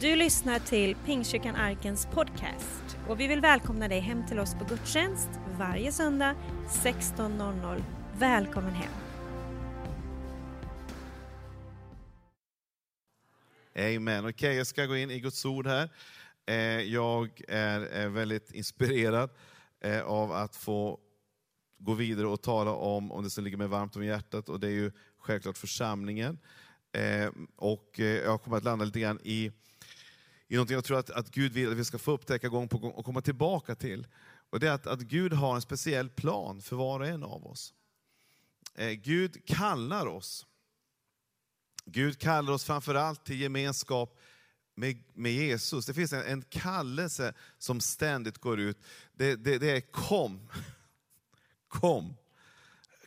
Du lyssnar till Pingstkyrkan Arkens podcast och vi vill välkomna dig hem till oss på gudstjänst varje söndag 16.00. Välkommen hem! Amen. Okej, okay, jag ska gå in i Guds ord här. Eh, jag är väldigt inspirerad eh, av att få gå vidare och tala om, om det som ligger mig varmt om hjärtat, och det är ju självklart församlingen. Eh, och jag kommer att landa lite grann i i någonting jag tror att, att Gud vill att vi ska få upptäcka gång på gång och komma tillbaka till. Och det är att, att Gud har en speciell plan för var och en av oss. Eh, Gud kallar oss. Gud kallar oss framförallt till gemenskap med, med Jesus. Det finns en, en kallelse som ständigt går ut. Det, det, det är kom. Kom.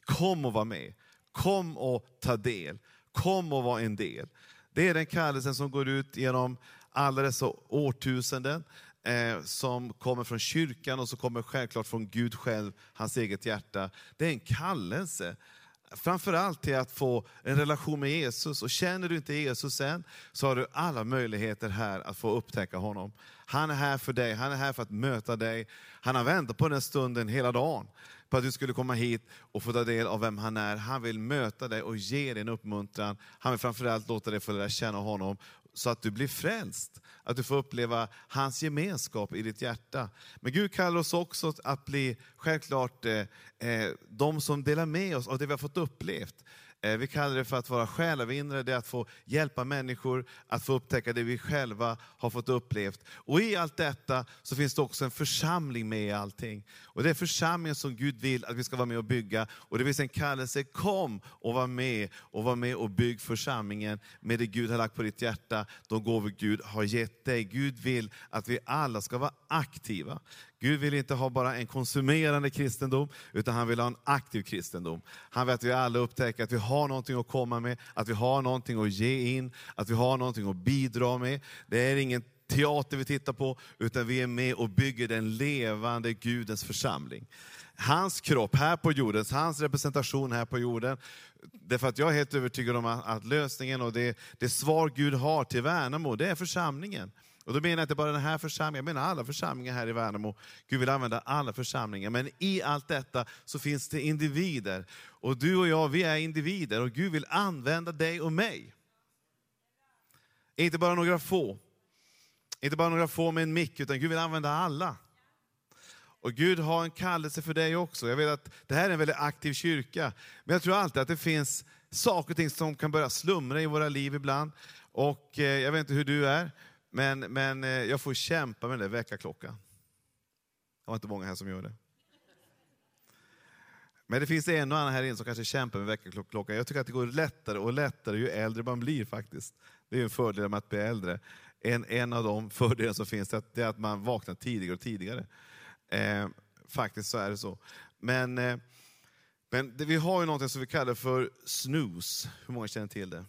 Kom och var med. Kom och ta del. Kom och var en del. Det är den kallelsen som går ut genom alla dessa årtusenden eh, som kommer från kyrkan och som kommer självklart från Gud själv, hans eget hjärta. Det är en kallelse. Framförallt till att få en relation med Jesus. Och känner du inte Jesus än, så har du alla möjligheter här att få upptäcka honom. Han är här för dig, han är här för att möta dig. Han har väntat på den stunden hela dagen på att du skulle komma hit och få ta del av vem han är. Han vill möta dig och ge dig en uppmuntran. Han vill framförallt låta dig få lära känna honom så att du blir frälst. Att du får uppleva hans gemenskap i ditt hjärta. Men Gud kallar oss också att bli, självklart, eh, eh de som delar med oss av det vi har fått upplevt. Eh, vi kallar det för att vara själavinnare, det är att få hjälpa människor att få upptäcka det vi själva har fått upplevt. Och i allt detta så finns det också en församling med i allting. Och det är församlingen som Gud vill att vi ska vara med och bygga. Och det finns en kallelse, kom och var med och var med och bygg församlingen med det Gud har lagt på ditt hjärta, de gåvor Gud har gett dig. Gud vill att vi alla ska vara aktiva. Gud vill inte ha bara en konsumerande kristendom, utan han vill ha en aktiv kristendom. Han vill att vi alla upptäcker att vi har någonting att komma med, att vi har någonting att ge in, att vi har någonting att bidra med. Det är ingen teater vi tittar på, utan vi är med och bygger den levande Gudens församling. Hans kropp här på jorden, hans representation här på jorden. Därför att jag är helt övertygad om att, lösningen och det, det svar Gud har till Värnamo, det är församlingen. Och då menar jag inte bara den här församlingen, jag menar alla församlingar här i Värnamo. Gud vill använda alla församlingar. Men i allt detta så finns det individer. Och du och jag, vi är individer och Gud vill använda dig och mig. Inte bara några få. Inte bara några få med en mick, utan Gud vill använda alla. Och Gud har en kallelse för dig också. Jag vet att det här är en väldigt aktiv kyrka. Men jag tror alltid att det finns saker och ting som kan börja slumra i våra liv ibland. Och eh, jag vet inte hur du är, men, men eh, jag får kämpa med den där väckarklockan. Det var inte många här som gör det. Men det finns en och annan här inne som kanske kämpar med väckarklockan. Jag tycker att det går lättare och lättare ju äldre man blir faktiskt. Det är en fördel med att bli äldre. En, en av de fördelar som finns är att man vaknar tidigare och tidigare. Eh, faktiskt så är det så. Men, eh, men det, vi har ju något som vi kallar för snooze. Hur många känner till det?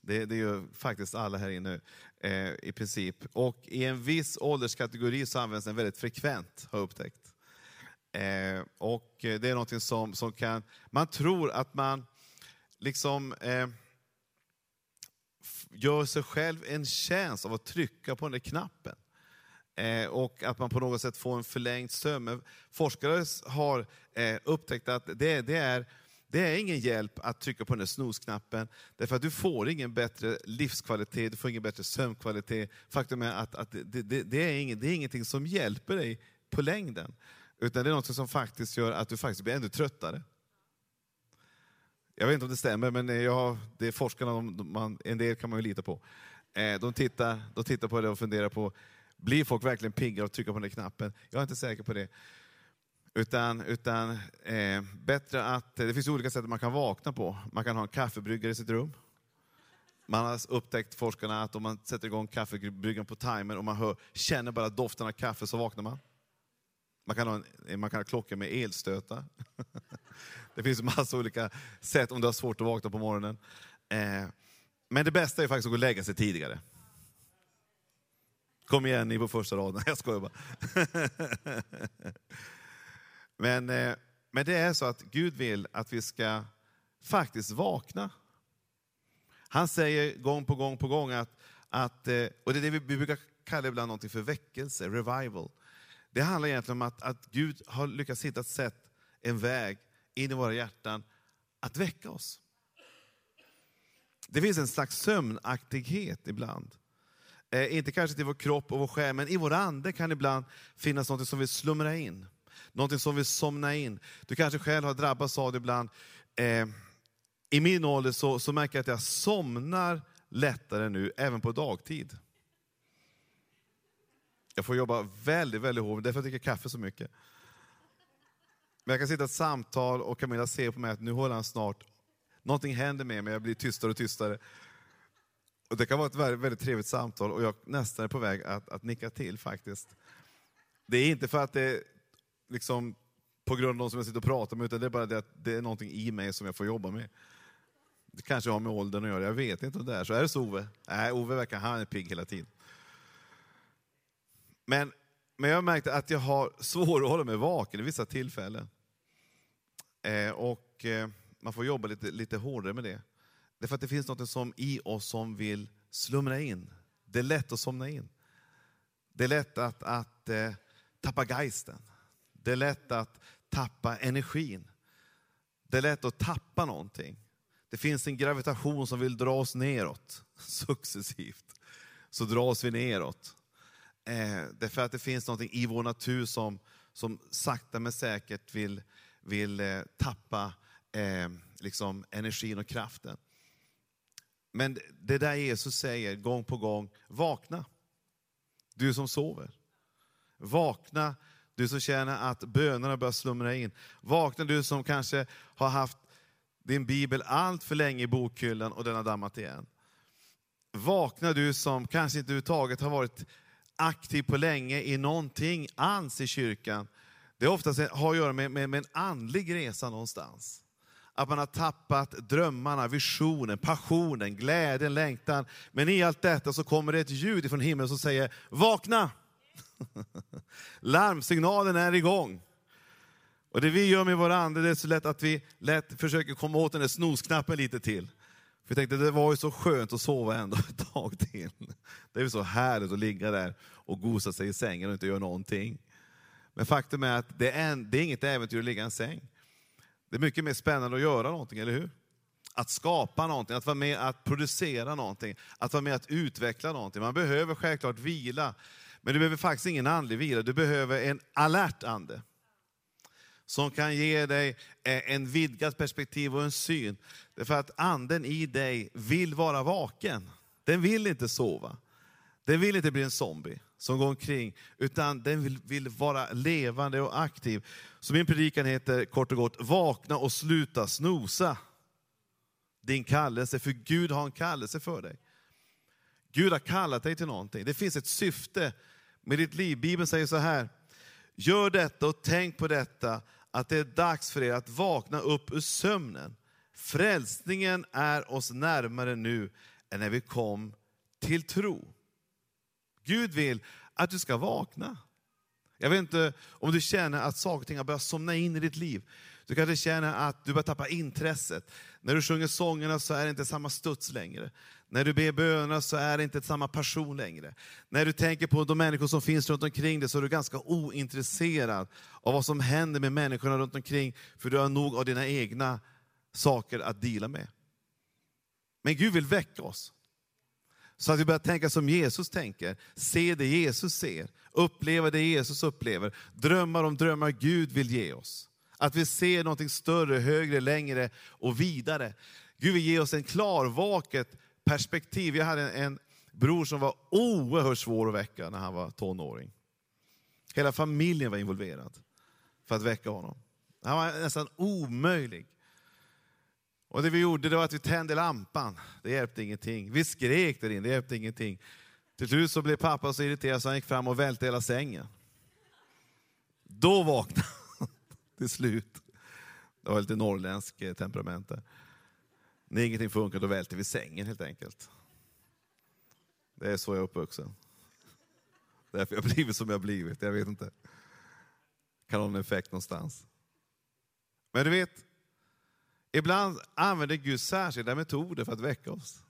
Det, det gör faktiskt alla här inne eh, i princip. Och i en viss ålderskategori så används den väldigt frekvent, har jag upptäckt. Eh, och eh, det är någonting som, som kan, man tror att man liksom eh, gör sig själv en tjänst av att trycka på den där knappen. Eh, och att man på något sätt får en förlängd sömn. forskare har eh, upptäckt att det, det är det är ingen hjälp att trycka på den där snosknappen, därför att du får ingen bättre livskvalitet, du får ingen bättre sömnkvalitet. Faktum är att, att det, det, det, är ingen, det är ingenting som hjälper dig på längden, utan det är något som faktiskt gör att du faktiskt blir ännu tröttare. Jag vet inte om det stämmer, men jag, det är forskarna, de, man, en del kan man ju lita på. Eh, de tittar, de tittar på det och funderar på, blir folk verkligen pigga av att trycka på den där knappen? Jag är inte säker på det. Utan, utan eh, bättre att, det finns olika sätt man kan vakna på. Man kan ha en kaffebryggare i sitt rum. Man har upptäckt, forskarna, att om man sätter igång kaffebryggaren på timer och man hör, känner bara doften av kaffe så vaknar man. Man kan ha, en, man kan ha klockor med elstötar. det finns massa olika sätt om du har svårt att vakna på morgonen. Eh, men det bästa är faktiskt att gå och lägga sig tidigare. Kom igen ni på första raden, jag skojar bara. Men, eh, men det är så att Gud vill att vi ska faktiskt vakna. Han säger gång på gång på gång att, att, eh, och det är det vi brukar kalla ibland någonting för väckelse, revival. Det handlar egentligen om att, att Gud har lyckats hitta ett sätt, en väg in i våra hjärtan att väcka oss. Det finns en slags sömnaktighet ibland. Eh, inte kanske till vår kropp och vår själ, men i vår ande kan det ibland finnas något som vill slumra in någonting som vill somna in. Du kanske själv har drabbats av det ibland. Eh, I min ålder så, så märker jag att jag somnar lättare nu, även på dagtid. Jag får jobba väldigt, väldigt hårt, därför jag dricker kaffe så mycket. Men jag kan sitta i ett samtal och Camilla ser på mig att nu håller han snart, någonting händer med mig, jag blir tystare och tystare. Och det kan vara ett väldigt, väldigt trevligt samtal och jag nästan är på väg att, att nicka till faktiskt. Det är inte för att det liksom på grund av de som jag sitter och pratar med, utan det är bara det att det är någonting i mig som jag får jobba med. Det kanske har med åldern att göra, jag vet inte om det är så. Är det så Ove? Nej, Ove verkar han är pigg hela tiden. Men, men jag har märkt att jag har svårt att hålla mig vaken i vissa tillfällen. Eh, och eh, man får jobba lite, lite hårdare med det. Därför att det finns något som i oss som vill slumra in. Det är lätt att somna in. Det är lätt att, att eh, tappa geisten. Det är lätt att tappa energin. Det är lätt att tappa någonting. Det finns en gravitation som vill dra oss neråt successivt. Så dras vi neråt. Eh, därför att det finns någonting i vår natur som, som sakta men säkert vill, vill eh, tappa eh, liksom energin och kraften. Men det där Jesus säger gång på gång, vakna. Du som sover. Vakna, du som känner att bönerna börjar slumra in. Vakna du som kanske har haft din bibel allt för länge i bokhyllan och den har dammat igen. Vakna du som kanske inte överhuvudtaget har varit aktiv på länge i någonting alls i kyrkan. Det oftast har att göra med, med, med en andlig resa någonstans. Att man har tappat drömmarna, visionen, passionen, glädjen, längtan. Men i allt detta så kommer det ett ljud från himlen som säger, vakna! Larmsignalen är igång. Och det vi gör med vår ande, det är så lätt att vi lätt försöker komma åt den där snosknappen lite till. För jag tänkte, det var ju så skönt att sova ändå ett tag till. Det är ju så härligt att ligga där och gosa sig i sängen och inte göra någonting. Men faktum är att det är, det är inget äventyr att ligga i en säng. Det är mycket mer spännande att göra någonting, eller hur? Att skapa någonting, att vara med att producera någonting, att vara med att utveckla någonting. Man behöver självklart vila, men du behöver faktiskt ingen andlig vila, du behöver en alert ande. Som kan ge dig eh, en vidgat perspektiv och en syn. Därför att anden i dig vill vara vaken. Den vill inte sova. Den vill inte bli en zombie som går omkring, utan den vill, vill, vara levande och aktiv. Så min predikan heter kort och gott, vakna och sluta snosa. Din kallelse, för Gud har en kallelse för dig. Gud har kallat dig till någonting. Det finns ett syfte med ditt liv. Bibeln säger så här, gör detta och tänk på detta, att det är dags för er att vakna upp ur sömnen. Frälsningen är oss närmare nu än när vi kom till tro. Gud vill att du ska vakna. Jag vet inte om du känner att saker och ting har börjat somna in i ditt liv. Du kanske känner att du börjar tappa intresset. När du sjunger sångerna så är det inte samma studs längre. När du ber bönerna så är det inte samma passion längre. När du tänker på de människor som finns runt omkring dig så är du ganska ointresserad av vad som händer med människorna runt omkring, för du har nog av dina egna saker att dela med. Men Gud vill väcka oss. Så att vi börjar tänka som Jesus tänker, se det Jesus ser, uppleva det Jesus upplever, drömma de drömmar Gud vill ge oss. Att vi ser någonting större, högre, längre och vidare. Gud vill ge oss en klarvaket perspektiv. Jag hade en, en bror som var oerhört svår att väcka när han var tonåring. Hela familjen var involverad för att väcka honom. Han var nästan omöjlig. Och det vi gjorde det var att vi tände lampan. Det hjälpte ingenting. Vi skrek där inne, det hjälpte ingenting. Till slut så blev pappa så irriterad så han gick fram och välte hela sängen. Då vaknade han till slut. Det var lite norrländsk eh, temperament där. När ingenting funkar då välter vi sängen helt enkelt. Det är så jag är uppvuxen. Därför jag har blivit som jag har blivit, jag vet inte. Kan ha en effekt någonstans. Men du vet, Ibland använder Gud särskilda metoder för att väcka oss.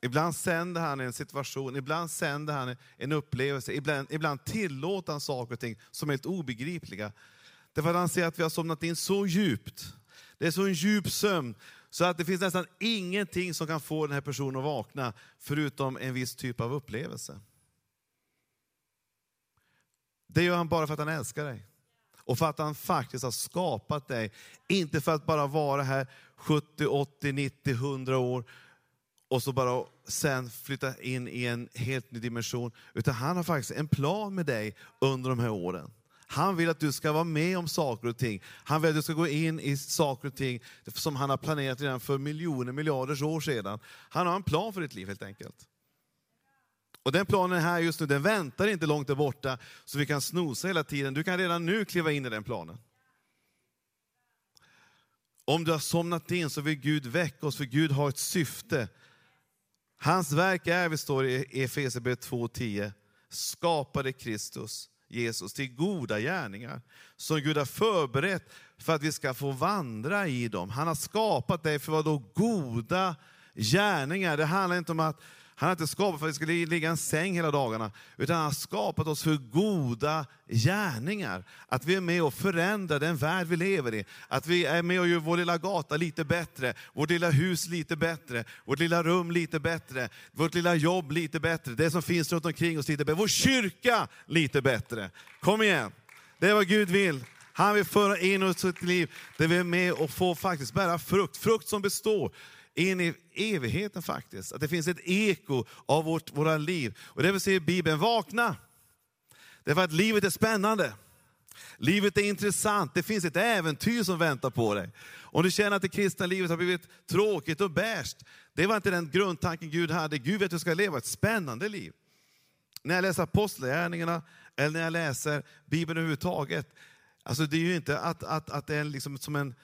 Ibland sänder han en situation, ibland sänder han en upplevelse, ibland, ibland tillåter han saker och ting som är helt obegripliga. Därför att han ser att vi har somnat in så djupt. Det är så en djup sömn, så att det finns nästan ingenting som kan få den här personen att vakna, förutom en viss typ av upplevelse. Det gör han bara för att han älskar dig. Och för att han faktiskt har skapat dig. Inte för att bara vara här 70, 80, 90, 100 år och så bara sen flytta in i en helt ny dimension. Utan han har faktiskt en plan med dig under de här åren. Han vill att du ska vara med om saker och ting. Han vill att du ska gå in i saker och ting som han har planerat redan för miljoner, miljarders år sedan. Han har en plan för ditt liv helt enkelt. Och den planen är här just nu, den väntar inte långt där borta, så vi kan snosa hela tiden. Du kan redan nu kliva in i den planen. Om du har somnat in så vill Gud väcka oss, för Gud har ett syfte. Hans verk är, vi står i Efesierbrevet 2.10, skapade Kristus, Jesus, till goda gärningar som Gud har förberett för att vi ska få vandra i dem. Han har skapat dig för vad då goda gärningar. Det handlar inte om att han har inte skapat för att vi ska ligga i en säng hela dagarna, utan han har skapat oss för goda gärningar. Att vi är med och förändrar den värld vi lever i. Att vi är med och gör vår lilla gata lite bättre, vårt lilla hus lite bättre, vårt lilla rum lite bättre, vårt lilla jobb lite bättre, det som finns runt omkring oss lite bättre, vår kyrka lite bättre. Kom igen, det är vad Gud vill. Han vill föra in oss i ett liv där vi är med och får faktiskt bära frukt, frukt som består in i evigheten faktiskt. Att det finns ett eko av vårt, våra liv. Och det vill säga Bibeln, vakna! Därför att livet är spännande. Livet är intressant, det finns ett äventyr som väntar på dig. Om du känner att det kristna livet har blivit tråkigt och bärst, det var inte den grundtanken Gud hade. Gud vet att du ska leva ett spännande liv. När jag läser Apostlagärningarna, eller när jag läser Bibeln överhuvudtaget, alltså det är ju inte att, att, att det är liksom som en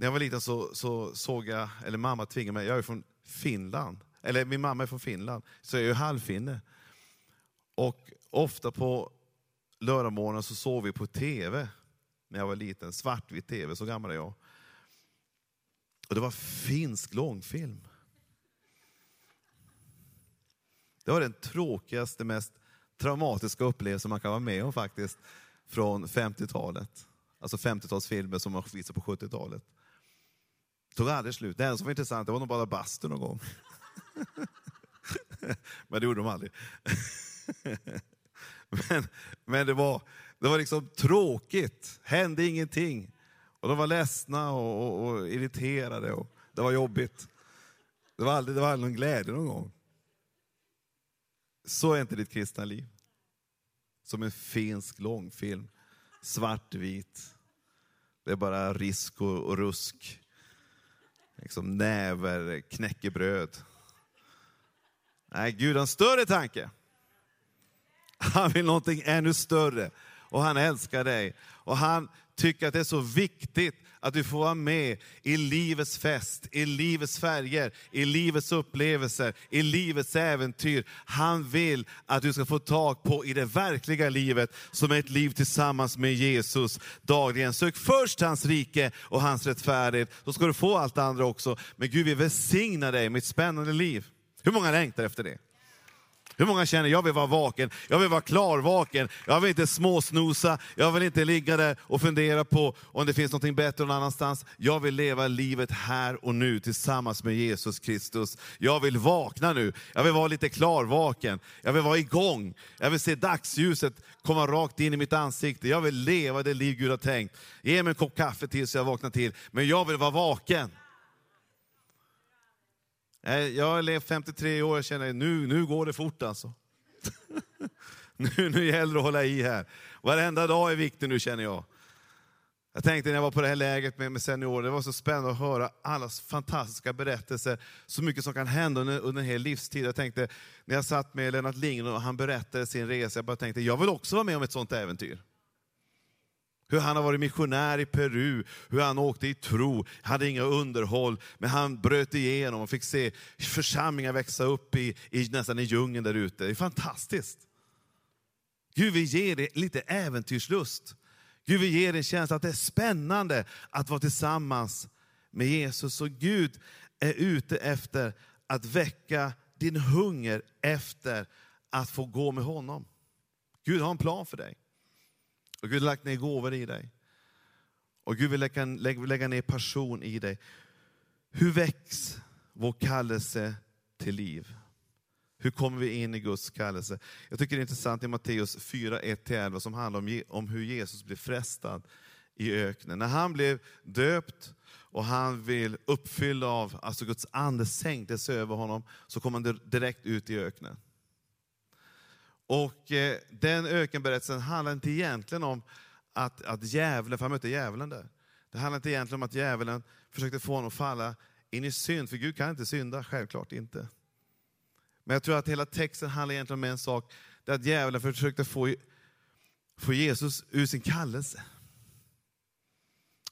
när jag var liten så, så såg jag, eller mamma tvingade mig, jag är från Finland, eller min mamma är från Finland, så jag är ju halvfinne. Och ofta på lördagmorgonen så såg vi på TV, när jag var liten, svartvit TV, så gammal är jag. Och det var finsk långfilm. Det var den tråkigaste, mest traumatiska upplevelsen man kan vara med om faktiskt, från 50-talet. Alltså 50-talsfilmer som man visade på 70-talet tog aldrig slut. Det enda som var intressant det var nog bara bastu någon gång. men det gjorde de aldrig. men men det, var, det var liksom tråkigt, hände ingenting. Och de var ledsna och, och, och irriterade och det var jobbigt. Det var, aldrig, det var aldrig någon glädje någon gång. Så är inte ditt kristna liv. Som en finsk långfilm, svartvit. Det är bara risk och, och rusk liksom näver, knäckebröd. Nej, Gud har en större tanke. Han vill någonting ännu större och han älskar dig. Och han tycker att det är så viktigt att du får vara med i livets fest, i livets färger, i livets upplevelser, i livets äventyr. Han vill att du ska få tag på i det verkliga livet, som är ett liv tillsammans med Jesus dagligen. Sök först hans rike och hans rättfärdighet, så ska du få allt det andra också. Men Gud vill välsigna dig med ett spännande liv. Hur många längtar efter det? Hur många känner, jag vill vara vaken, jag vill vara klarvaken, jag vill inte småsnosa, jag vill inte ligga där och fundera på om det finns något bättre någon annanstans. Jag vill leva livet här och nu tillsammans med Jesus Kristus. Jag vill vakna nu, jag vill vara lite klarvaken, jag vill vara igång, jag vill se dagsljuset komma rakt in i mitt ansikte. Jag vill leva det liv Gud har tänkt. Ge mig en kopp kaffe till så jag vaknar till, men jag vill vara vaken. Jag har levt 53 år och känner nu, nu går det fort alltså. nu, nu gäller det att hålla i här. Varenda dag är viktig nu känner jag. Jag tänkte när jag var på det här lägret med, med seniorer, det var så spännande att höra allas fantastiska berättelser. Så mycket som kan hända under, under en hel livstid. Jag tänkte, när jag satt med Lennart Lindgren och han berättade sin resa, jag bara tänkte, jag vill också vara med om ett sånt äventyr. Hur han har varit missionär i Peru, hur han åkte i tro, hade inga underhåll, men han bröt igenom och fick se församlingar växa upp i, i nästan i djungeln där ute. Det är fantastiskt. Gud vill ge dig lite äventyrslust. Gud vill ge dig en känsla att det är spännande att vara tillsammans med Jesus. Och Gud är ute efter att väcka din hunger efter att få gå med honom. Gud har en plan för dig. Och Gud har lagt ner gåvor i dig. Och Gud vill lägga, lägga ner passion i dig. Hur väcks vår kallelse till liv? Hur kommer vi in i Guds kallelse? Jag tycker det är intressant i Matteus 4, 1-11 som handlar om, om hur Jesus blev frestad i öknen. När han blev döpt och han vill uppfylla av, alltså Guds ande sänktes över honom, så kom han direkt ut i öknen. Och eh, den ökenberättelsen handlar inte egentligen om att, att djävulen, för han mötte djävulen där. Det handlar inte egentligen om att djävulen försökte få honom att falla in i synd, för Gud kan inte synda, självklart inte. Men jag tror att hela texten handlar egentligen om en sak, det är att djävulen försökte få, få Jesus ur sin kallelse.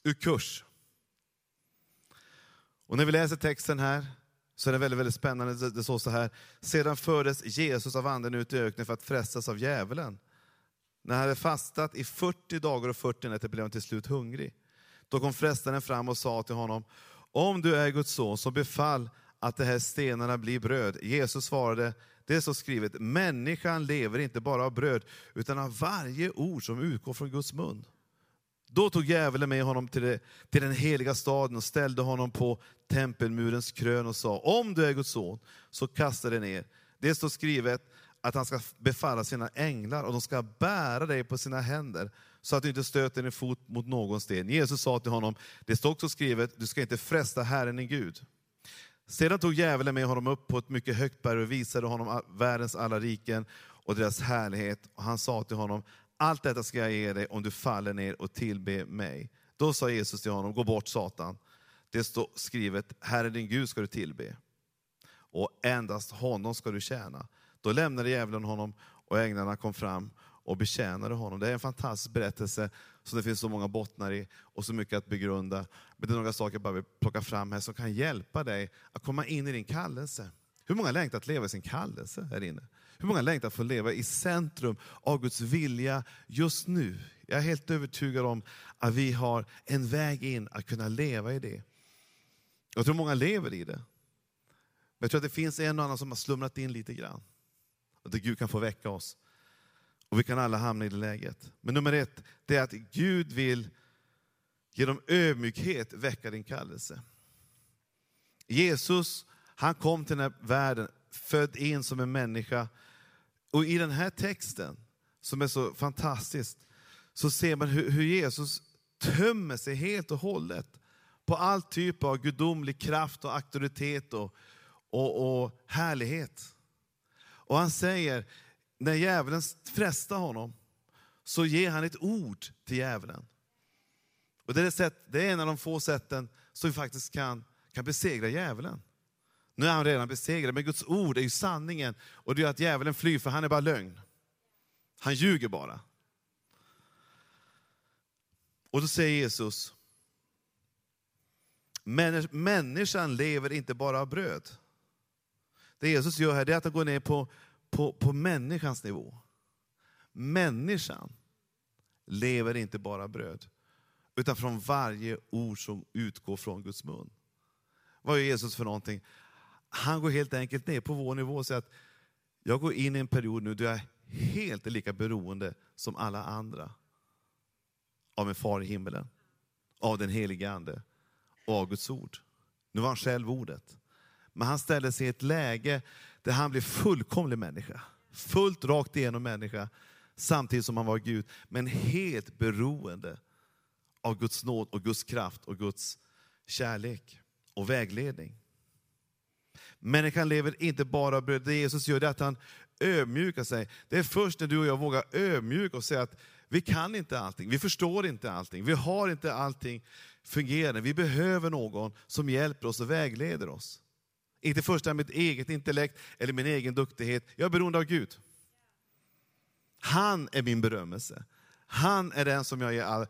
Ur kurs. Och när vi läser texten här så är det väldigt, väldigt spännande. Det står så här, sedan fördes Jesus av anden ut i öknen för att frestas av djävulen. När han hade fastat i 40 dagar och 40 nätter blev han till slut hungrig. Då kom frestaren fram och sa till honom, om du är Guds son, så befall att de här stenarna blir bröd. Jesus svarade, det är så skrivet, människan lever inte bara av bröd, utan av varje ord som utgår från Guds mun. Då tog djävulen med honom till, det, till den heliga staden och ställde honom på tempelmurens krön och sa, om du är Guds son, så kasta dig ner. Det står skrivet att han ska befalla sina änglar och de ska bära dig på sina händer så att du inte stöter din fot mot någon sten. Jesus sa till honom, det står också skrivet, du ska inte fresta Herren din Gud. Sedan tog djävulen med honom upp på ett mycket högt berg och visade honom världens alla riken och deras härlighet. Och han sa till honom, allt detta ska jag ge dig om du faller ner och tillber mig. Då sa Jesus till honom, gå bort Satan. Det står skrivet, Herre din Gud ska du tillbe. Och endast honom ska du tjäna. Då lämnade djävulen honom och änglarna kom fram och betjänade honom. Det är en fantastisk berättelse som det finns så många bottnar i och så mycket att begrunda. Men det är några saker jag bara vill plocka fram här som kan hjälpa dig att komma in i din kallelse. Hur många längtar att leva i sin kallelse här inne? Hur många längtar att få leva i centrum av Guds vilja just nu? Jag är helt övertygad om att vi har en väg in att kunna leva i det. Jag tror många lever i det. Men jag tror att det finns en och annan som har slumrat in lite grann. Att Gud kan få väcka oss. Och vi kan alla hamna i det läget. Men nummer ett, det är att Gud vill genom ödmjukhet väcka din kallelse. Jesus, han kom till den här världen, född in som en människa. Och i den här texten, som är så fantastisk, så ser man hur, hur Jesus tömmer sig helt och hållet på all typ av gudomlig kraft och auktoritet och, och, och härlighet. Och han säger, när djävulen frestar honom, så ger han ett ord till djävulen. Och det, är sätt, det är en av de få sätten som vi faktiskt kan, kan besegra djävulen. Nu är han redan besegrad, men Guds ord är ju sanningen. Och det gör att djävulen flyr, för han är bara lögn. Han ljuger bara. Och då säger Jesus, människan lever inte bara av bröd. Det Jesus gör här är att han går ner på, på, på människans nivå. Människan lever inte bara av bröd, utan från varje ord som utgår från Guds mun. Vad är Jesus för någonting? Han går helt enkelt ner på vår nivå och säger att jag går in i en period nu där jag är helt lika beroende som alla andra av en far i himmelen, av den helige Ande och av Guds ord. Nu var han själv ordet. Men han ställer sig i ett läge där han blir fullkomlig människa. Fullt rakt igenom människa, samtidigt som han var Gud. Men helt beroende av Guds nåd och Guds kraft och Guds kärlek och vägledning. Människan lever inte bara av bröd. Det Jesus gör är att han ödmjukar sig. Det är först när du och jag vågar ödmjuka och säga att vi kan inte allting, vi förstår inte allting, vi har inte allting fungerande. Vi behöver någon som hjälper oss och vägleder oss. Inte först och mitt eget intellekt eller min egen duktighet. Jag är beroende av Gud. Han är min berömmelse. Han är den som jag ger all,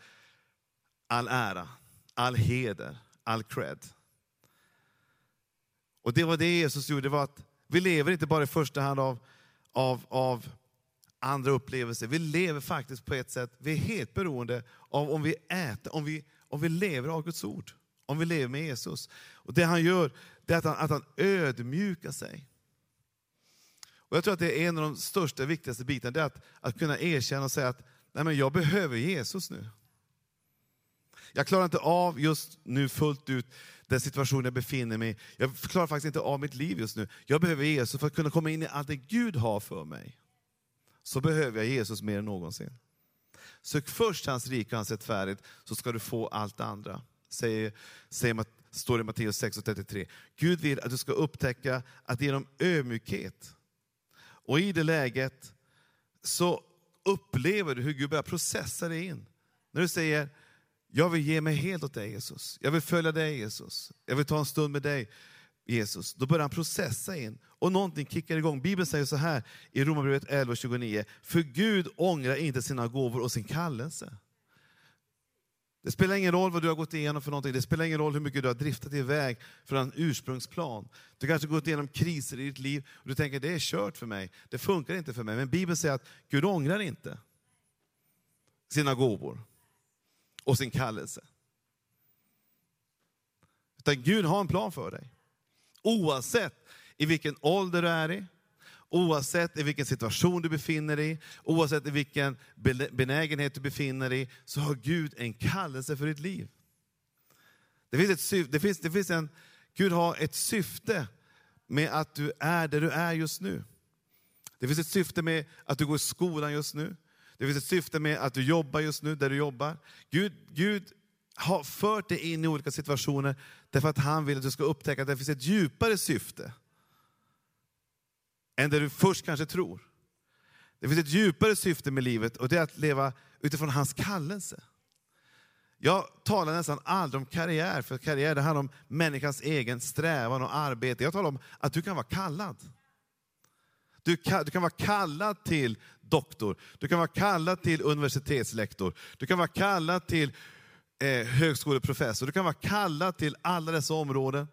all ära, all heder, all cred. Och det var det Jesus gjorde, det var att vi lever inte bara i första hand av, av, av andra upplevelser. Vi lever faktiskt på ett sätt, vi är helt beroende av om vi äter, om vi, om vi lever av Guds ord. om vi lever med Jesus. Och Det han gör, det är att han, att han ödmjukar sig. Och Jag tror att det är en av de största och viktigaste bitarna, det är att, att kunna erkänna och säga att Nej, men jag behöver Jesus nu. Jag klarar inte av just nu fullt ut den situation jag befinner mig i. Jag klarar faktiskt inte av mitt liv just nu. Jag behöver Jesus för att kunna komma in i allt det Gud har för mig. Så behöver jag Jesus mer än någonsin. Sök först hans rike och hans rättfärdighet, så ska du få allt det andra. Säger, säger, står det i Matteus 6.33. Gud vill att du ska upptäcka att genom ödmjukhet, och i det läget så upplever du hur Gud börjar processa dig in. När du säger, jag vill ge mig helt åt dig Jesus. Jag vill följa dig Jesus. Jag vill ta en stund med dig Jesus. Då börjar han processa in och någonting kickar igång. Bibeln säger så här i Romarbrevet 11.29. För Gud ångrar inte sina gåvor och sin kallelse. Det spelar ingen roll vad du har gått igenom för någonting. Det spelar ingen roll hur mycket du har driftat iväg från en ursprungsplan. Du kanske har gått igenom kriser i ditt liv och du tänker det är kört för mig. Det funkar inte för mig. Men Bibeln säger att Gud ångrar inte sina gåvor och sin kallelse. Utan Gud har en plan för dig. Oavsett i vilken ålder du är i, oavsett i vilken situation du befinner dig i, oavsett i vilken benägenhet du befinner dig i, så har Gud en kallelse för ditt liv. Det finns ett syfte, det finns, det finns en, Gud har ett syfte med att du är där du är just nu. Det finns ett syfte med att du går i skolan just nu. Det finns ett syfte med att du jobbar just nu, där du jobbar. Gud, Gud har fört dig in i olika situationer därför att han vill att du ska upptäcka att det finns ett djupare syfte än det du först kanske tror. Det finns ett djupare syfte med livet och det är att leva utifrån hans kallelse. Jag talar nästan aldrig om karriär, för karriär det handlar om människans egen strävan och arbete. Jag talar om att du kan vara kallad. Du kan, du kan vara kallad till doktor, du kan vara kallad till universitetslektor, du kan vara kallad till eh, högskoleprofessor, du kan vara kallad till alla dessa områden.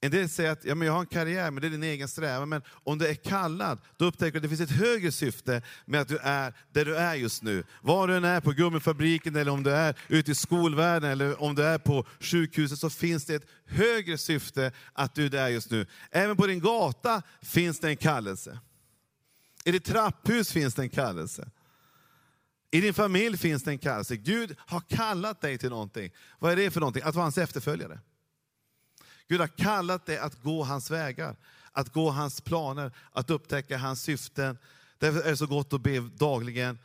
En del säger att ja, men jag har en karriär, men det är din egen strävan. Men om du är kallad, då upptäcker du att det finns ett högre syfte med att du är där du är just nu. Var du än är, på gummifabriken, eller om du är ute i skolvärlden, eller om du är på sjukhuset, så finns det ett högre syfte att du är där just nu. Även på din gata finns det en kallelse. I ditt trapphus finns det en kallelse. I din familj finns det en kallelse. Gud har kallat dig till någonting. Vad är det för någonting? Att vara hans efterföljare. Gud har kallat dig att gå hans vägar, att gå hans planer, att upptäcka hans syften. Därför är det så gott att be dagligen,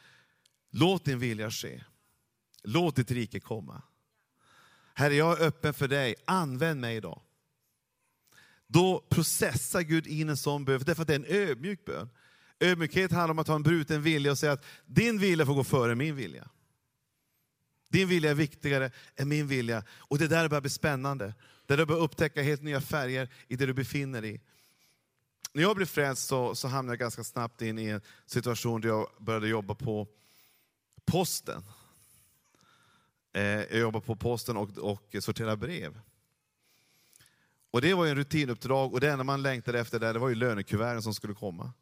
låt din vilja ske. Låt ditt rike komma. Herre, jag är öppen för dig, använd mig idag. Då processar Gud in en sån bön, därför att det är en ödmjuk bön. Ödmjukhet handlar om att ha en bruten vilja och säga att din vilja får gå före min vilja. Din vilja är viktigare än min vilja. Och det där börjar bli spännande. Där du börjar upptäcka helt nya färger i det du befinner dig i. När jag blev frälst så, så hamnade jag ganska snabbt in i en situation där jag började jobba på posten. Eh, jag jobbade på posten och, och sorterade brev. Och Det var en rutinuppdrag och det enda man längtade efter där, det var ju lönekuverten som skulle komma.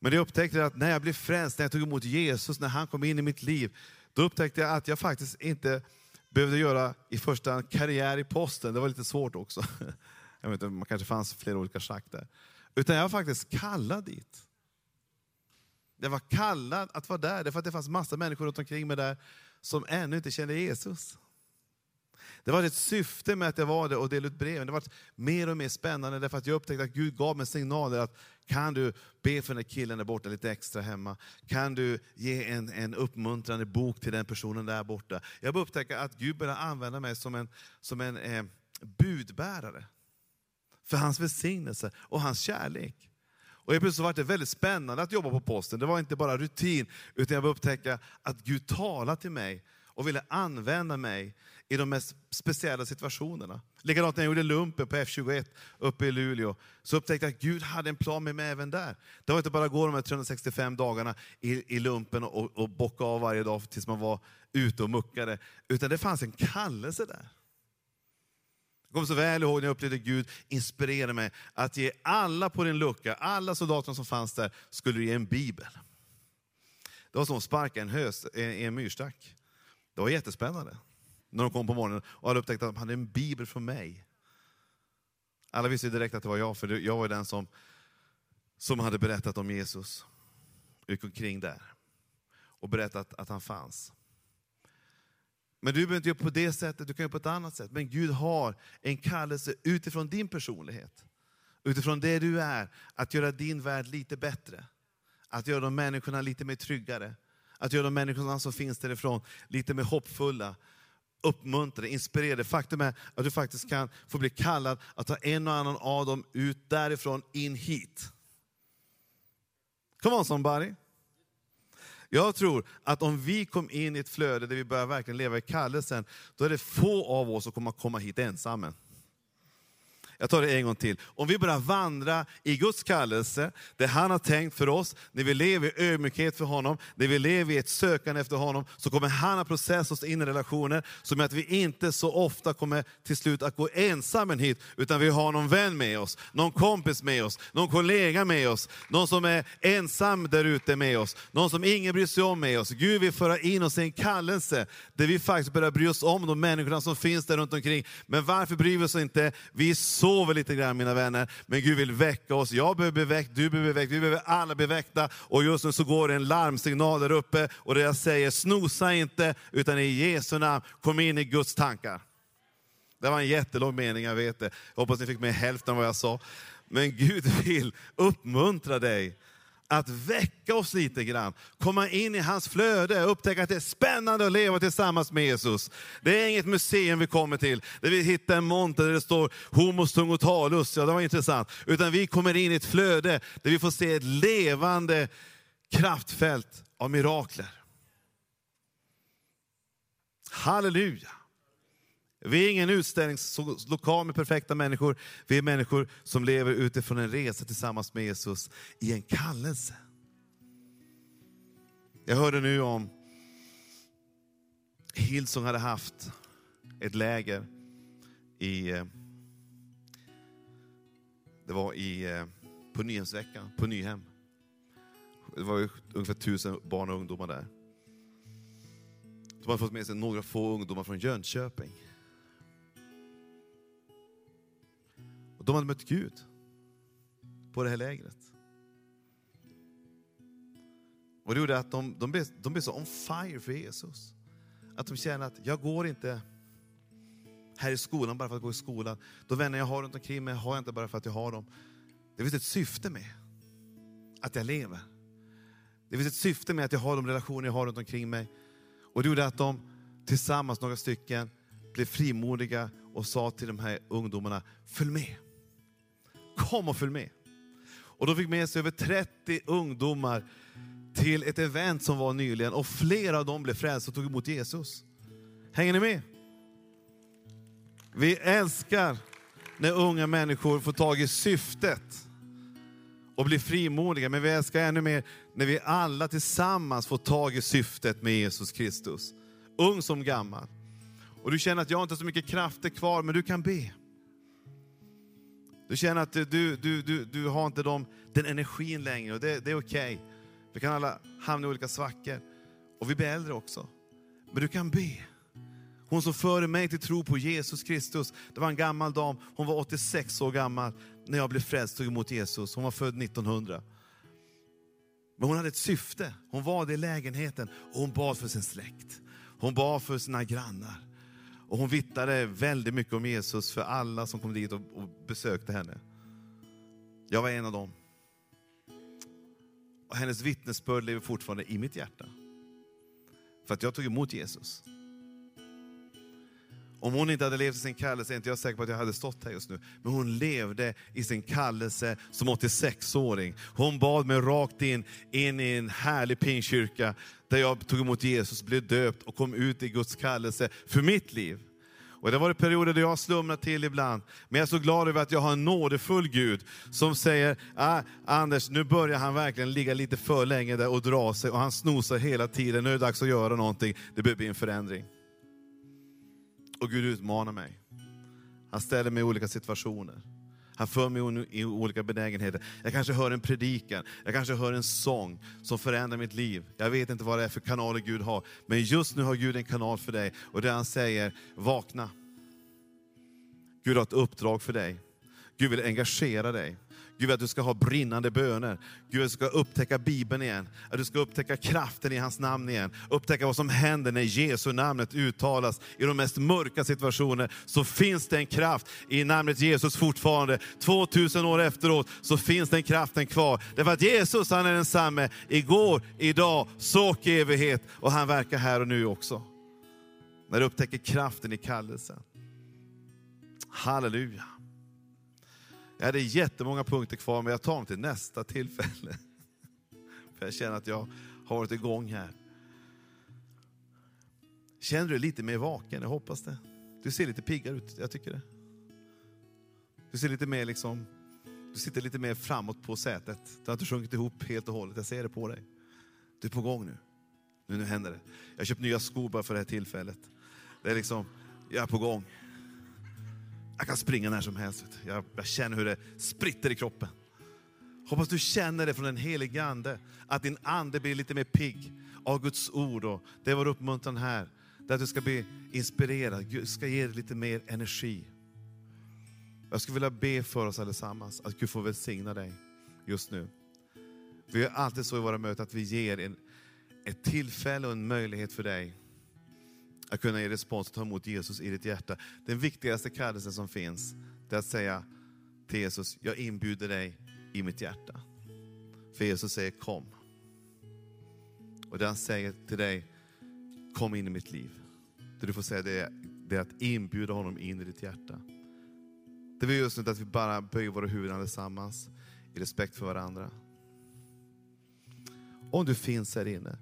Men jag upptäckte att när jag blev frälst, när jag tog emot Jesus, när han kom in i mitt liv, då upptäckte jag att jag faktiskt inte behövde göra i första hand karriär i posten. Det var lite svårt också. Jag vet inte, man kanske fanns flera olika schack där. Utan jag var faktiskt kallad dit. Jag var kallad att vara där, därför att det fanns massa människor runt omkring mig där som ännu inte kände Jesus. Det var ett syfte med att jag var där och delade ut breven. Det var mer och mer spännande därför att jag upptäckte att Gud gav mig signaler att kan du be för den där killen där borta lite extra hemma? Kan du ge en, en uppmuntrande bok till den personen där borta? Jag började upptäcka att Gud började använda mig som en, som en eh, budbärare för hans välsignelse och hans kärlek. Och helt plötsligt var det väldigt spännande att jobba på posten. Det var inte bara rutin, utan jag började upptäcka att Gud talade till mig och ville använda mig i de mest speciella situationerna. Likadant när jag gjorde lumpen på F21 uppe i Luleå, så upptäckte jag att Gud hade en plan med mig även där. Det var inte bara att gå de här 365 dagarna i, i lumpen och, och bocka av varje dag tills man var ute och muckade, utan det fanns en kallelse där. Jag kommer så väl ihåg när jag upplevde Gud inspirera mig att ge alla på din lucka, alla soldaterna som fanns där, skulle ge en bibel. Det var som att sparka en, höst, en, en myrstack. Det var jättespännande. när de kom på morgonen och hade upptäckt att de hade en bibel från mig. Alla visste direkt att det var jag, för jag var den som, som hade berättat om Jesus. Gick omkring där och berättat att han fanns. Men du behöver inte göra på det sättet, du kan göra på ett annat sätt. Men Gud har en kallelse utifrån din personlighet, utifrån det du är, att göra din värld lite bättre. Att göra de människorna lite mer tryggare. Att göra de människorna som finns därifrån lite mer hoppfulla, uppmuntrade, inspirerade. Faktum är att du faktiskt kan få bli kallad att ta en och annan av dem ut därifrån in hit. Come on somebody. Jag tror att om vi kom in i ett flöde där vi börjar verkligen leva i kallelsen, då är det få av oss som kommer komma hit ensamma. Jag tar det en gång till. Om vi börjar vandra i Guds kallelse, det han har tänkt för oss, när vi lever i ödmjukhet för honom, när vi lever i ett sökande efter honom, så kommer han att processa oss in i relationer som gör att vi inte så ofta kommer till slut att gå ensamma hit, utan vi har någon vän med oss, någon kompis med oss, någon kollega med oss, någon som är ensam där ute med oss, någon som ingen bryr sig om med oss. Gud vill föra in oss i en kallelse där vi faktiskt börjar bry oss om de människorna som finns där runt omkring. Men varför bryr vi oss inte? Vi är så sover lite grann mina vänner, men Gud vill väcka oss. Jag behöver bli väckt, du behöver bli väckt, vi behöver alla bli väckta. Och just nu så går det en larmsignal där uppe och det jag säger, snosa inte, utan i Jesu namn, kom in i Guds tankar. Det var en jättelång mening, jag vet det. Jag hoppas ni fick med hälften av vad jag sa. Men Gud vill uppmuntra dig att väcka oss lite grann, komma in i hans flöde, upptäcka att det är spännande att leva tillsammans med Jesus. Det är inget museum vi kommer till, där vi hittar en monter där det står homos tungotalus, ja det var intressant. Utan vi kommer in i ett flöde där vi får se ett levande kraftfält av mirakler. Halleluja! Vi är ingen utställningslokal med perfekta människor. Vi är människor som lever utifrån en resa tillsammans med Jesus i en kallelse. Jag hörde nu om Hillsong hade haft ett läger i, eh, det var i, eh, på Nyhemsveckan, på Nyhem. Det var ungefär tusen barn och ungdomar där. De hade fått med sig några få ungdomar från Jönköping. De hade mött Gud på det här lägret. Och det gjorde att de, de, blev, de blev så on fire för Jesus. Att de känner att jag går inte här i skolan bara för att gå i skolan. De vänner jag har runt omkring mig har jag inte bara för att jag har dem. Det finns ett syfte med att jag lever. Det finns ett syfte med att jag har de relationer jag har runt omkring mig. Och det gjorde att de tillsammans, några stycken, blev frimodiga och sa till de här ungdomarna, följ med. Kom och följ med. Och de fick med sig över 30 ungdomar till ett event som var nyligen och flera av dem blev frälsta och tog emot Jesus. Hänger ni med? Vi älskar när unga människor får tag i syftet och blir frimodiga, men vi älskar ännu mer när vi alla tillsammans får tag i syftet med Jesus Kristus. Ung som gammal. Och du känner att jag inte har så mycket krafter kvar, men du kan be. Du känner att du, du, du, du har inte de, den energin längre och det, det är okej. Okay. Vi kan alla hamna i olika svackor. Och vi blir äldre också. Men du kan be. Hon som förde mig till tro på Jesus Kristus, det var en gammal dam, hon var 86 år gammal när jag blev frälst och tog emot Jesus. Hon var född 1900. Men hon hade ett syfte. Hon var i lägenheten och hon bad för sin släkt. Hon bad för sina grannar. Och hon vittnade väldigt mycket om Jesus för alla som kom dit och, och besökte henne. Jag var en av dem. Och hennes vittnesbörd lever fortfarande i mitt hjärta. För att jag tog emot Jesus. Om hon inte hade levt i sin kallelse är inte jag säker på att jag hade stått här just nu. Men hon levde i sin kallelse som 86-åring. Hon bad mig rakt in, in i en härlig pingkyrka där jag tog emot Jesus, blev döpt och kom ut i Guds kallelse för mitt liv. Och det har varit perioder där jag har slumrat till ibland. Men jag är så glad över att jag har en nådefull Gud som säger, ah, Anders, nu börjar han verkligen ligga lite för länge där och dra sig och han snosar hela tiden. Nu är det dags att göra någonting. Det behöver bli en förändring. Och Gud utmanar mig. Han ställer mig i olika situationer. Han för mig i olika benägenheter. Jag kanske hör en predikan, jag kanske hör en sång som förändrar mitt liv. Jag vet inte vad det är för kanaler Gud har. Men just nu har Gud en kanal för dig. Och det han säger, vakna. Gud har ett uppdrag för dig. Gud vill engagera dig. Gud vill att du ska ha brinnande böner. Gud att du ska upptäcka Bibeln igen. Att du ska upptäcka kraften i hans namn igen. Upptäcka vad som händer när Jesu namnet uttalas. I de mest mörka situationer så finns det en kraft i namnet Jesus fortfarande. 2000 år efteråt så finns den kraften kvar. Därför att Jesus han är densamme igår, idag, så och i evighet. Och han verkar här och nu också. När du upptäcker kraften i kallelsen. Halleluja. Jag hade jättemånga punkter kvar, men jag tar dem till nästa tillfälle. För jag känner att jag har varit igång här. Känner du dig lite mer vaken? Jag hoppas det. Du ser lite piggare ut, jag tycker det. Du ser lite mer liksom, du sitter lite mer framåt på sätet. Du har inte sjunkit ihop helt och hållet, jag ser det på dig. Du är på gång nu. Nu, nu händer det. Jag har köpt nya skor bara för det här tillfället. Det är liksom, jag är på gång. Jag kan springa när som helst. Jag, jag känner hur det spritter i kroppen. Hoppas du känner det från den helige Ande, att din ande blir lite mer pigg av Guds ord. Och det var uppmuntran här, där att du ska bli inspirerad, Gud ska ge dig lite mer energi. Jag skulle vilja be för oss allesammans, att Gud får välsigna dig just nu. Vi gör alltid så i våra möten att vi ger en, ett tillfälle och en möjlighet för dig att kunna ge respons och ta emot Jesus i ditt hjärta. Den viktigaste kallelsen som finns, det är att säga till Jesus, jag inbjuder dig i mitt hjärta. För Jesus säger kom. Och det han säger till dig, kom in i mitt liv. Det du får säga det är, det är att inbjuda honom in i ditt hjärta. Det vi just nu att vi bara böjer våra huvuden allesammans i respekt för varandra. Om du finns här inne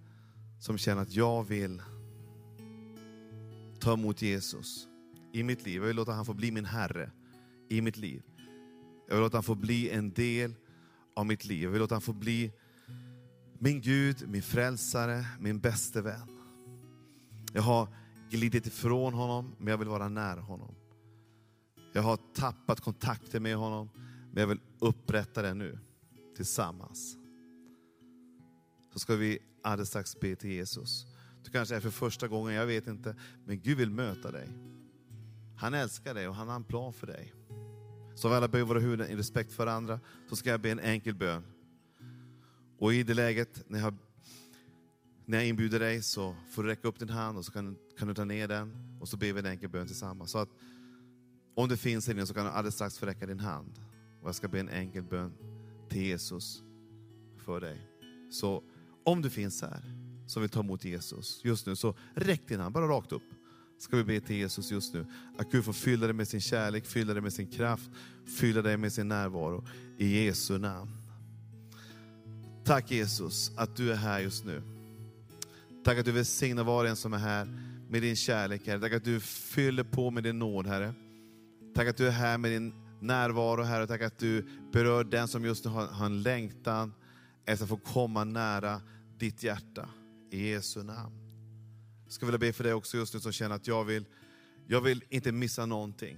som känner att jag vill ta emot Jesus i mitt liv. Jag vill låta han få bli min Herre i mitt liv. Jag vill låta han få bli en del av mitt liv. Jag vill låta han få bli min Gud, min frälsare, min bäste vän. Jag har glidit ifrån honom, men jag vill vara nära honom. Jag har tappat kontakten med honom, men jag vill upprätta det nu, tillsammans. Så ska vi alldeles strax be till Jesus. Du kanske är för första gången, jag vet inte. Men Gud vill möta dig. Han älskar dig och han har en plan för dig. Så vi alla böjer våra huvuden i respekt för andra, så ska jag be en enkel bön. Och i det läget, när jag, när jag inbjuder dig, så får du räcka upp din hand och så kan, kan du ta ner den. Och så ber vi en enkel bön tillsammans. Så att om det finns här så kan du alldeles strax få räcka din hand. Och jag ska be en enkel bön till Jesus för dig. Så om du finns här, som vill ta emot Jesus just nu, så räck din hand, bara rakt upp. Ska vi be till Jesus just nu, att Gud får fylla dig med sin kärlek, fylla dig med sin kraft, fylla dig med sin närvaro. I Jesu namn. Tack Jesus att du är här just nu. Tack att du välsignar var och en som är här med din kärlek, Herre. Tack att du fyller på med din nåd, Herre. Tack att du är här med din närvaro, Herre. Tack att du berör den som just nu har, har en längtan efter att få komma nära ditt hjärta. I Jesu namn. Jag skulle vilja be för dig också just nu som känner att jag vill, jag vill inte missa någonting.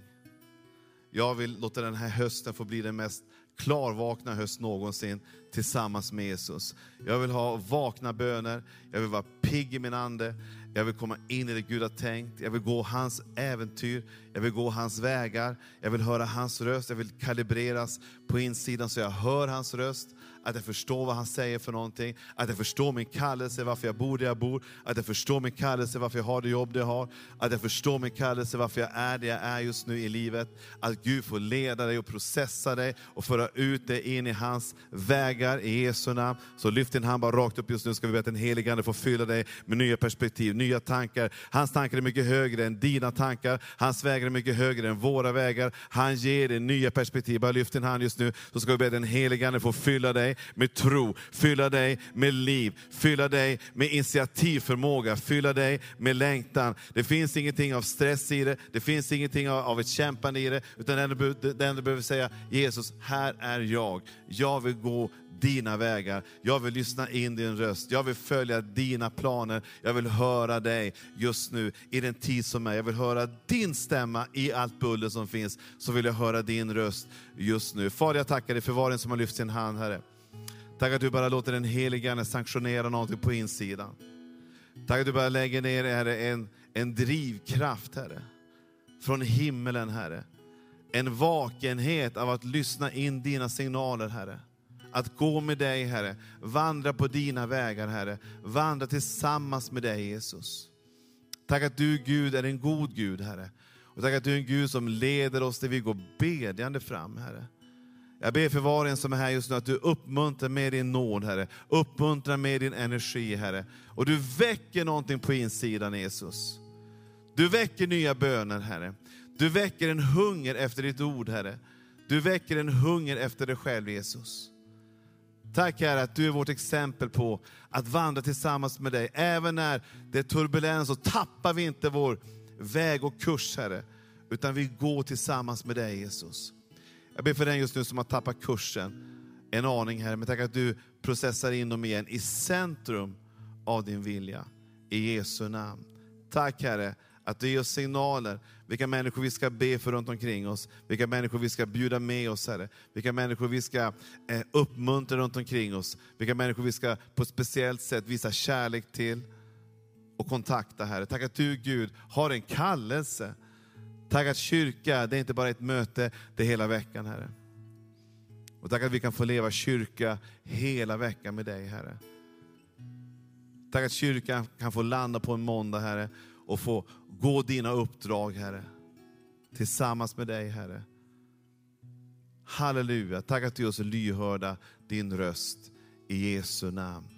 Jag vill låta den här hösten få bli den mest klarvakna höst någonsin tillsammans med Jesus. Jag vill ha vakna böner, jag vill vara pigg i min ande, jag vill komma in i det Gud har tänkt, jag vill gå hans äventyr, jag vill gå hans vägar, jag vill höra hans röst, jag vill kalibreras på insidan så jag hör hans röst att jag förstår vad han säger för någonting, att jag förstår min kallelse, varför jag bor där jag bor, att jag förstår min kallelse, varför jag har det jobb det jag har, att jag förstår min kallelse, varför jag är det jag är just nu i livet. Att Gud får leda dig och processa dig och föra ut dig in i hans vägar i Jesu namn. Så lyft din hand bara rakt upp just nu, ska vi be att den helige Ande får fylla dig med nya perspektiv, nya tankar. Hans tankar är mycket högre än dina tankar, hans vägar är mycket högre än våra vägar. Han ger dig nya perspektiv. Bara lyft din hand just nu, så ska vi be att den helige Ande får fylla dig med tro, fylla dig med liv, fylla dig med initiativförmåga, fylla dig med längtan. Det finns ingenting av stress i det, det finns ingenting av, ett kämpande i det, utan det enda du behöver säga, Jesus, här är jag. Jag vill gå dina vägar. Jag vill lyssna in din röst. Jag vill följa dina planer. Jag vill höra dig just nu i den tid som är. Jag vill höra din stämma i allt buller som finns. Så vill jag höra din röst just nu. Far, jag tackar dig för var en som har lyft sin hand, Herre. Tack att du bara låter den helige Ande sanktionera någonting på insidan. Tack att du bara lägger ner, Herre, en, en drivkraft, Herre. Från himmelen, Herre. En vakenhet av att lyssna in dina signaler, Herre. Att gå med dig, Herre. Vandra på dina vägar, Herre. Vandra tillsammans med dig, Jesus. Tack att du, Gud, är en god Gud, Herre. Och tack att du är en Gud som leder oss där vi går bedjande fram, Herre. Jag ber för var och en som är här just nu att du uppmuntrar med din nåd, Herre. Uppmuntrar med din energi, Herre. Och du väcker någonting på insidan, Jesus. Du väcker nya böner, Herre. Du väcker en hunger efter ditt ord, Herre. Du väcker en hunger efter dig själv, Jesus. Tack Herre att du är vårt exempel på att vandra tillsammans med dig. Även när det är turbulens så tappar vi inte vår väg och kurs, Herre. Utan vi går tillsammans med dig, Jesus. Jag ber för den just nu som har tappat kursen en aning, Herre. Men tack att du processar in dem igen i centrum av din vilja. I Jesu namn. Tack Herre att du ger oss signaler, vilka människor vi ska be för runt omkring oss, vilka människor vi ska bjuda med oss, Herre. Vilka människor vi ska eh, uppmuntra runt omkring oss, vilka människor vi ska på ett speciellt sätt visa kärlek till och kontakta, Herre. Tack att du, Gud, har en kallelse. Tack att kyrka, det är inte bara ett möte, det är hela veckan, Herre. Och tack att vi kan få leva kyrka hela veckan med dig, Herre. Tack att kyrkan kan få landa på en måndag, Herre, och få gå dina uppdrag, Herre. Tillsammans med dig, Herre. Halleluja. Tack att du är oss lyhörda din röst. I Jesu namn.